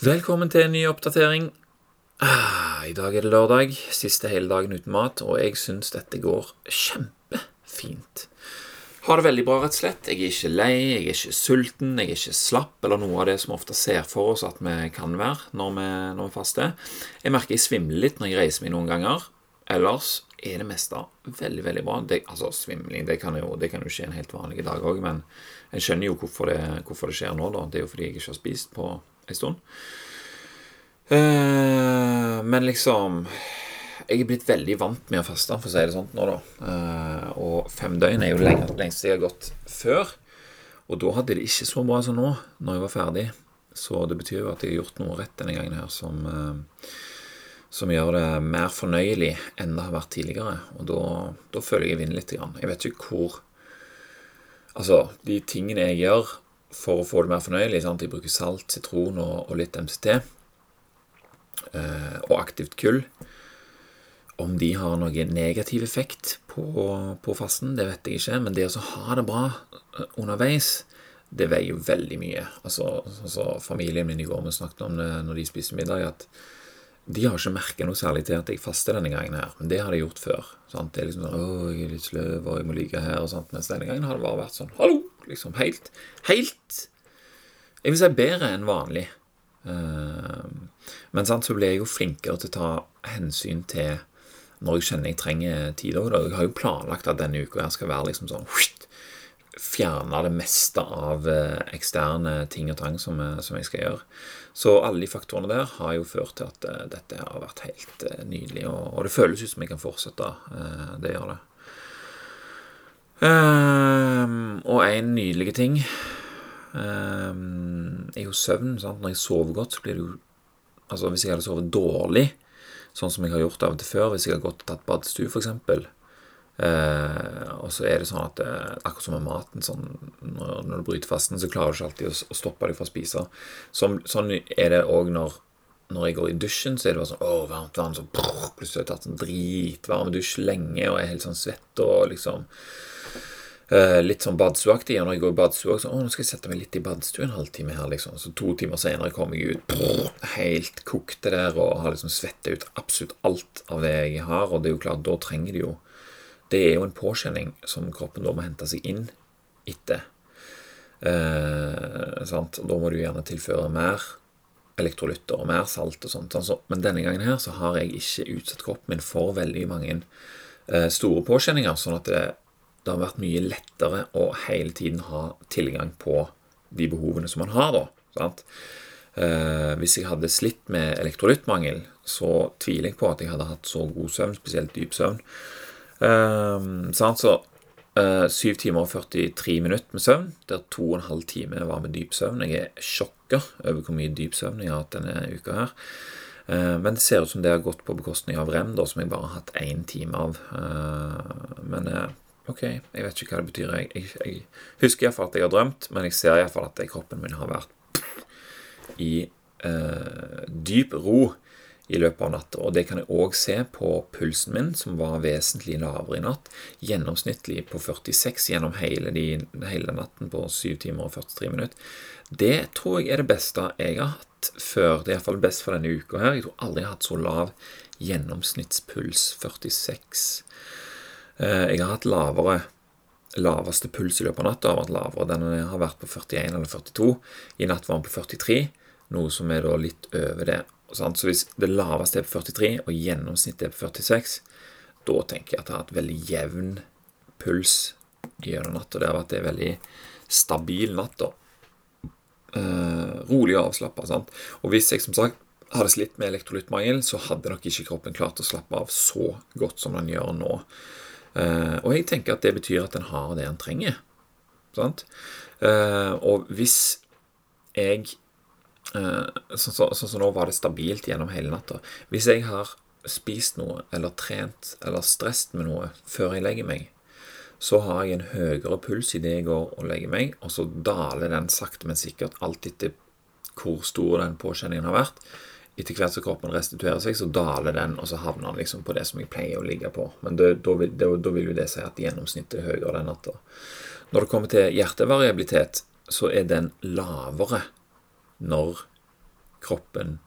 Velkommen til en ny oppdatering. Ah, I dag er det lørdag, siste hele dagen uten mat, og jeg syns dette går kjempefint. Har det veldig bra, rett og slett. Jeg er ikke lei, jeg er ikke sulten, jeg er ikke slapp, eller noe av det som ofte ser for oss at vi kan være når vi, når vi faster. Jeg merker jeg svimler litt når jeg reiser meg noen ganger. Ellers er det meste veldig, veldig bra. Det, altså, svimling det kan, jo, det kan jo skje en helt vanlig dag òg, men jeg skjønner jo hvorfor det, hvorfor det skjer nå, da. Det er jo fordi jeg ikke har spist på en stund. Uh, men liksom Jeg er blitt veldig vant med å faste, for å si det sånn nå, da. Uh, og fem døgn er jo lengst, lengst jeg har gått før. Og da hadde det ikke så bra som nå, når jeg var ferdig. Så det betyr jo at jeg har gjort noe rett denne gangen her som, uh, som gjør det mer fornøyelig enn det har vært tidligere. Og da, føler jeg jeg vinner litt. Jeg vet ikke hvor Altså, de tingene jeg gjør for å få det mer fornøyelig. Sant? Jeg bruker salt, sitron og, og litt MCT. Eh, og aktivt kull. Om de har noen negativ effekt på, på fasten, det vet jeg ikke. Men det å ha det bra eh, underveis, det veier jo veldig mye. Altså, altså Familien min i går vi snakket om det når de spiser middag, at de har ikke merka noe særlig til at jeg faster denne gangen her. Men det har de gjort før. Sant? Det er liksom sånn 'Å, jeg er litt sløv, og jeg må ligge her', og sånt. Mens denne gangen har det bare vært sånn 'Hallo!' Liksom helt Helt Jeg vil si bedre enn vanlig. Uh, men sant, så blir jeg jo flinkere til å ta hensyn til når jeg kjenner jeg trenger tid over. Jeg har jo planlagt at denne uka her skal være liksom sånn Fjerne det meste av uh, eksterne ting og tang som, uh, som, jeg skal gjøre. Så alle de faktorene der har jo ført til at dette har vært helt nydelig. Og, og, det føles ut som jeg kan fortsette. det gjør det. Um, og en nydelig ting um, er jo søvn. Sant? Når jeg sover godt, så blir det jo Altså Hvis jeg hadde sovet dårlig, sånn som jeg har gjort av og til før, hvis jeg har gått og tatt badstue, f.eks. Uh, og så er det sånn at uh, akkurat som med maten sånn, når, når, du bryter fasten, så klarer du ikke alltid å, å stoppe deg fra å spise. Sånn, sånn er det òg når, når, jeg går i dusjen, så er det bare sånn Å, varmt vann. Så brrr, plutselig har jeg tatt en dritvarm dusj lenge og er helt sånn svett og liksom litt sånn badstueaktig. Når jeg går i badstua, så å, nå skal jeg sette meg litt i badstua en halvtime her, liksom. Så to timer senere kommer jeg ut brrr, helt kokte der og har liksom svetta ut absolutt alt av det jeg har. Og det er jo klart, da trenger de jo Det er jo en påkjenning som kroppen da må hente seg inn etter. Eh, sant? Da må du gjerne tilføre mer elektrolytter og mer salt og sånt. Altså, men denne gangen her så har jeg ikke utsatt kroppen min for veldig mange uh, store påkjenninger, sånn at det det har vært mye lettere å hele tiden ha tilgang på de behovene som man har, da. Eh, hvis jeg hadde slitt med elektrolyttmangel, så tviler jeg på at jeg hadde hatt så god søvn, spesielt dyp søvn. Eh? Så eh, 7 timer og 43 minutter med søvn, der 2 12 timer var med dyp søvn. Jeg er sjokka over hvor mye dyp søvn jeg har hatt denne uka her. Eh, men det ser ut som det har gått på bekostning av rem, da, som jeg bare har hatt én time av. Eh, men eh, Ok, jeg vet ikke hva det betyr. Jeg, jeg, jeg husker iallfall at jeg har drømt, men jeg ser iallfall at kroppen min har vært i eh, dyp ro i løpet av natta. Og det kan jeg òg se på pulsen min, som var vesentlig lavere i natt. Gjennomsnittlig på 46 gjennom hele, de, hele natten på 7 timer og 43 minutter. Det tror jeg er det beste jeg har hatt før. Det er iallfall best for denne uka her. Jeg tror aldri jeg har hatt så lav gjennomsnittspuls. 46 Eh, jeg har hatt lavere laveste puls i løpet av natta har vært lavere. Den har vært på 41 eller 42. I natt var den på 43, noe som er da litt over det. Så hvis det laveste er på 43, og gjennomsnittet er på 46, da tenker jeg at jeg har hatt veldig jevn puls gjennom natta. Det har vært en veldig stabil natt. Uh, rolig og avslappa. Og hvis jeg som sagt hadde slitt med elektrolyttmangel, så hadde nok ikke kroppen klart å slappe av så godt som den gjør nå. Uh, og jeg tenker at det betyr at en har det en trenger. Sant? Uh, og hvis jeg uh, Sånn som så, så, nå var det stabilt gjennom hele natta. Hvis jeg har spist noe eller trent eller stresset med noe før jeg legger meg, så har jeg en høyere puls idet jeg går og legger meg, og så daler den sakte, men sikkert, alt etter hvor stor den påkjenningen har vært etter hvert som kroppen restituerer seg, så daler den, og så havner den liksom på det som jeg pleier å ligge på. Men da vil, vil, jo det si at gjennomsnittet er høyere den natta. Når det kommer til hjertevariabilitet, så er den lavere når kroppen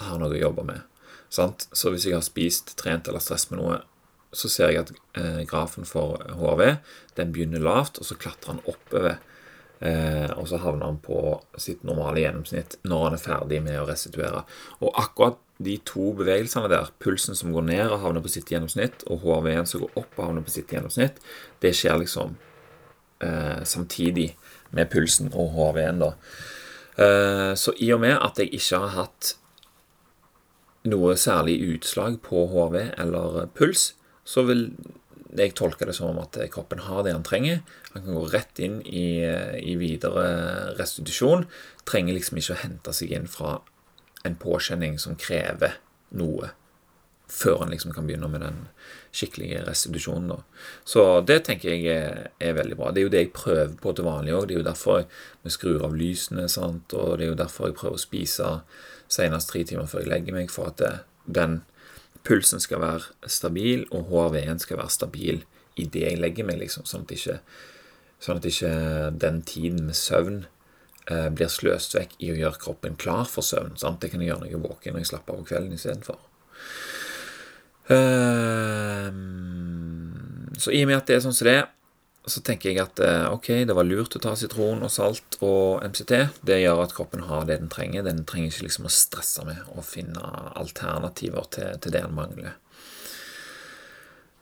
har noe å jobbe med. Sant? Så hvis jeg har spist, trent eller stress med noe, så ser jeg at eh, grafen for HRV den begynner lavt, og så klatrer han oppover. Eh, og så havner han på sitt normale gjennomsnitt når han er ferdig med å restituere. Og akkurat de to bevegelsene der, pulsen som går ned og havner på sitt gjennomsnitt, og HRV-en som går opp og havner på sitt gjennomsnitt, det skjer liksom eh, samtidig med pulsen og HRV-en, da. Eh, så i og med at jeg ikke har hatt noe særlig utslag på HRV eller puls, så vil jeg tolker det som at kroppen har det han trenger. Han kan gå rett inn i, i videre restitusjon. Trenger liksom ikke å hente seg inn fra en påkjenning som krever noe, før han liksom kan begynne med den skikkelige restitusjonen. Da. Så det tenker jeg er, er, veldig bra. Det er jo det jeg prøver på til vanlig òg. Det er jo derfor vi skrur av lysene, sant? og det er jo derfor jeg prøver å spise senest tre timer før jeg legger meg, for at det, den pulsen skal være stabil, og HRV-en skal være stabil idet jeg legger meg, liksom, sånn at ikke, sånn at ikke den tiden med søvn eh, blir sløst vekk i å gjøre kroppen klar for søvn. Sant? Det kan jeg gjøre når jeg er våken når jeg slapper av om kvelden istedenfor. Uh, så i og med at det er sånn som det er, så tenker jeg at eh, ok, det var lurt å ta sitron og salt og MCT. Det gjør at kroppen har det den trenger. Den trenger ikke liksom å stresse med å finne alternativer til, til det den mangler.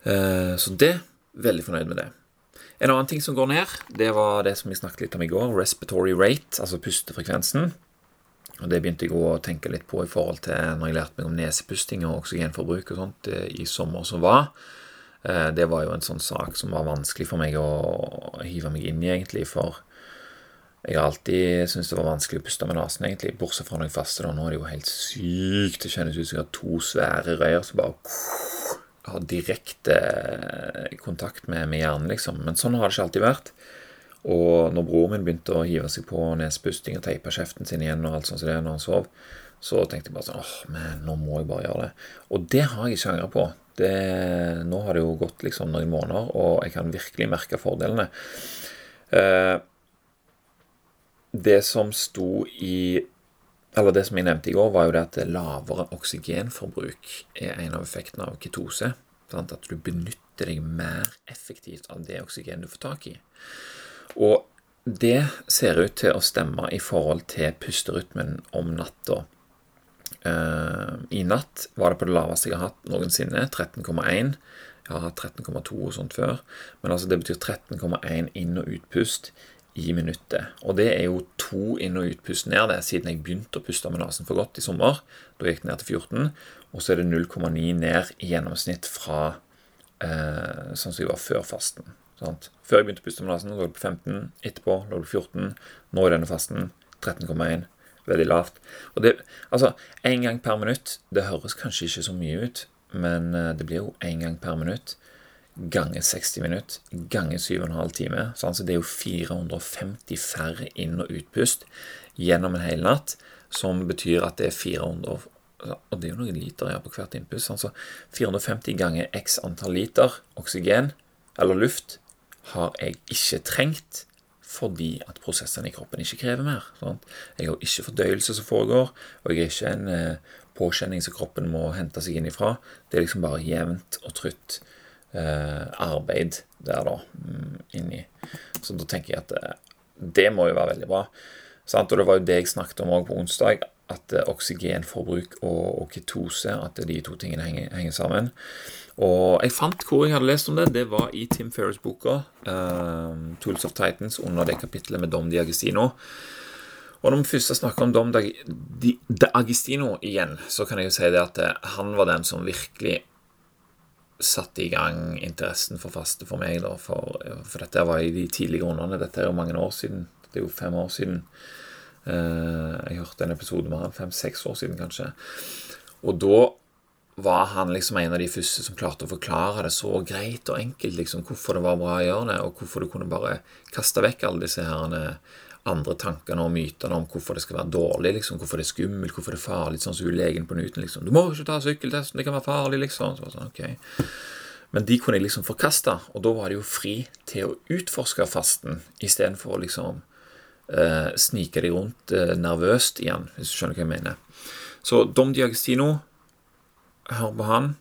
Eh, så det veldig fornøyd med det. En annen ting som går ned, det var det som vi snakket litt om i går, respiratory rate, altså pustefrekvensen. Og Det begynte jeg å tenke litt på i forhold til når jeg lærte meg om nesepusting og oksygenforbruk og sånt eh, i sommer som var. Eh, det var jo en sånn sak som var vanskelig for meg å hive meg inn i, egentlig. For jeg har alltid syntes det var vanskelig å puste med nesen, egentlig. Bortsett fra når jeg faster. Nå er det jo helt sykt. Det kjennes ut som jeg har to svære røyer som bare har direkte kontakt med, med hjernen, liksom. Men sånn har det ikke alltid vært. Og når broren min begynte å hive seg på nesepusting og teipe kjeften sin igjen, og alt sånt som det når han sov, så tenkte jeg bare sånn åh, men nå må jeg bare gjøre det. Og det har jeg ikke angra på. Det, nå har det jo gått liksom noen måneder, og jeg kan virkelig merke fordelene. Eh, det som sto i Eller det som jeg nevnte i går, var jo det at lavere oksygenforbruk er en av effektene av ketose. Sant? At du benytter deg mer effektivt av det oksygenet du får tak i. Og det ser ut til å stemme i forhold til pusterytmen om natta. Uh, I natt var det på det laveste jeg har hatt noensinne, 13,1. Jeg har hatt 13,2 og sånt før. Men altså det betyr 13,1 inn- og utpust i minuttet. Og det er jo to inn- og utpust ned det, siden jeg begynte å puste med nesen for godt i sommer. Da gikk det ned til 14. Og så er det 0,9 ned i gjennomsnitt fra uh, sånn som jeg var før fasten. Sant? Før jeg begynte å puste med nesen, lå det på 15. Etterpå lå det på 14. Nå i denne fasten 13,1 veldig lavt. Og det, altså, én gang per minutt, det høres kanskje ikke så mye ut, men eh, det blir jo én gang per minutt ganger 60 minutter ganger 7,5 timer. Så det er jo 450 færre inn- og utpust gjennom en hel natt, som betyr at det er 400 Og det er jo noen liter har på hvert innpust. Altså 450 ganger x antall liter oksygen, eller luft, har jeg ikke trengt fordi at prosessene i kroppen ikke krever mer. Sant? Jeg har ikke fordøyelse som foregår, og jeg er ikke en eh, påkjenning som kroppen må hente seg inn ifra. Det er liksom bare jevnt og trutt eh, arbeid der, da, mm, inni. Så da tenker jeg at eh, det må jo være veldig bra. Sant? Og det var jo det jeg snakket om òg på onsdag, at eh, oksygenforbruk og, og ketose, at de to tingene henger, henger sammen. Og jeg fant hvor jeg hadde lest om det. Det var i Tim Ferris-boka uh, 'Tools of Titans' under det kapitlet med Dom Diagestino. Og når vi først snakker om Dom Diagestino igjen, så kan jeg jo si det at eh, han var den som virkelig satte i gang interessen for faste for meg. Da, for, for, dette var i de tidlige rundene. Dette er jo mange år siden. Det er jo fem år siden. Uh, jeg hørte en episode med han fem-seks år siden, kanskje. Og da var han liksom en av de første som klarte å forklare det så greit og enkelt, liksom, hvorfor det var bra å gjøre det, og hvorfor du kunne bare kaste vekk alle disse her andre tankene og mytene om hvorfor det skal være dårlig, liksom, hvorfor det er skummelt, hvorfor det er farlig, sånn som legen på Newton, liksom. 'Du må ikke ta sykkeltesten, det kan være farlig', liksom. Så sånn, ok. Men de kunne jeg liksom forkaste, og da var det jo fri til å utforske fasten istedenfor å liksom eh, snike deg rundt eh, nervøst igjen, hvis du skjønner hva jeg mener. Så Dom Diagestino, hør på han.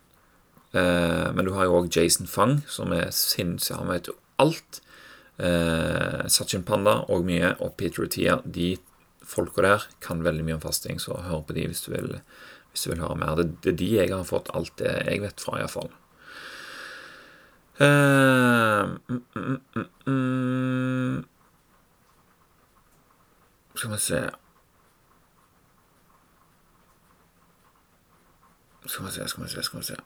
Eh, men du har jo òg Jason Fang, som er sinnssyk. Han vet jo alt. Eh, Sachin Panda og mye, og Peter Utia. De folka der kan veldig mye om fasting, så hør på de hvis du vil, hvis du vil høre mer. Det, er de jeg har fått alt det jeg vet fra, iallfall. Uh, mm, mm, mm, mm. Skal vi se Skal vi se, skal vi se, skal vi se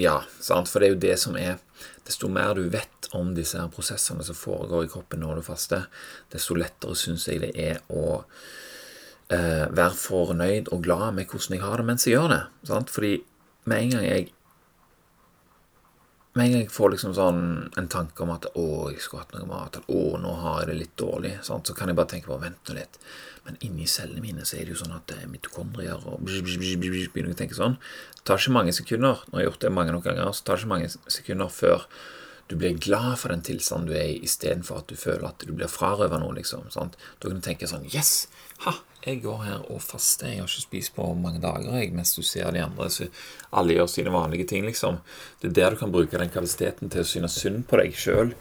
Ja, sant, for det er jo det som er Desto mer du vet om disse her prosessene som foregår i kroppen når du faster, desto lettere syns jeg det er å eh, være fornøyd og glad med hvordan jeg har det mens jeg gjør det. Sant? Fordi med en gang jeg med en gang jeg får liksom sånn en tanke om at 'å, jeg skulle hatt noe mat', eller 'å, nå har jeg det litt dårlig', sant? så kan jeg bare tenke på 'vent nå litt'. Men inni cellene mine så er det jo sånn at er mitokondrier og begynner å tenke sånn. Det tar ikke mange sekunder, når jeg har gjort det mange nok ganger, så tar det ikke mange sekunder før du blir glad for den tilstanden du er i, istedenfor at du føler at du blir frarøvet noe. liksom, sant? Da kan du tenke sånn Yes! Ha! Jeg går her og faster. Jeg har ikke spist på mange dager, jeg, mens du ser de andre. Så alle gjør sine vanlige ting, liksom. Det er der du kan bruke den kapasiteten til å synes synd på deg sjøl,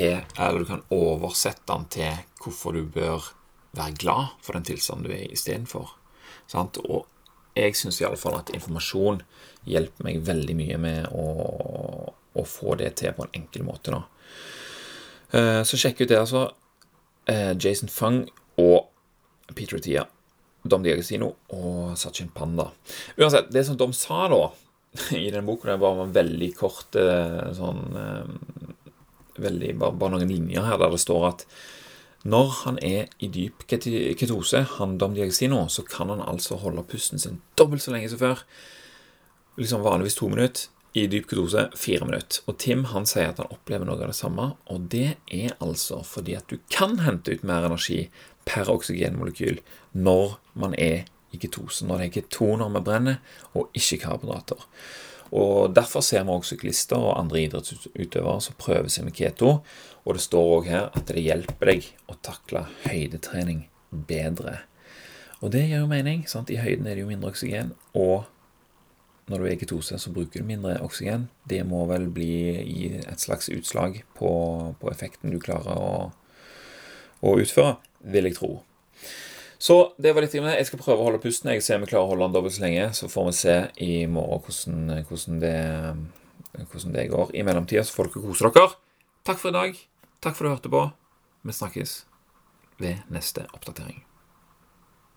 eller du kan oversette den til hvorfor du bør være glad for den tilstanden du er i istedenfor. Og jeg syns iallfall at informasjon hjelper meg veldig mye med å, å, få det til på en enkel måte. da. Eh, så sjekk ut det, altså. Eh, Jason Fung og Peter Tia, Dom Diagostino og Sachin Panda. Uansett, det som Dom sa da i den boka, det var en veldig kort eh, sånn veldig, bare, bare noen linjer her der det står at når han er i dyp ketose, han Dom Diagostino, så kan han altså holde pusten sin dobbelt så lenge som før. Liksom vanligvis to minutter. I dyp ketose fire minutter. Og Tim han sier at han opplever noe av det samme, og det er altså fordi at du kan hente ut mer energi per oksygenmolekyl når man er i ketose, når det er ketoner vi brenner, og ikke karbohydrater. Og Derfor ser vi også syklister og andre idrettsutøvere som prøver seg med keto. Og det står òg her at det hjelper deg å takle høydetrening bedre. Og det gir jo mening. sant? I høyden er det jo mindre oksygen, og når du er ketose, så bruker du mindre oksygen. Det må vel bli i et slags utslag på, på effekten du klarer å, å utføre, vil jeg tro. Så det var litt om det. Jeg skal prøve å holde pusten. Jeg ser om jeg klarer å holde den dobbelt så lenge. Så får vi se i morgen hvordan, hvordan, det, hvordan det, går. I mellomtida så får dere kose dere. Takk for i dag. Takk for at du hørte på. Vi snakkes ved neste oppdatering.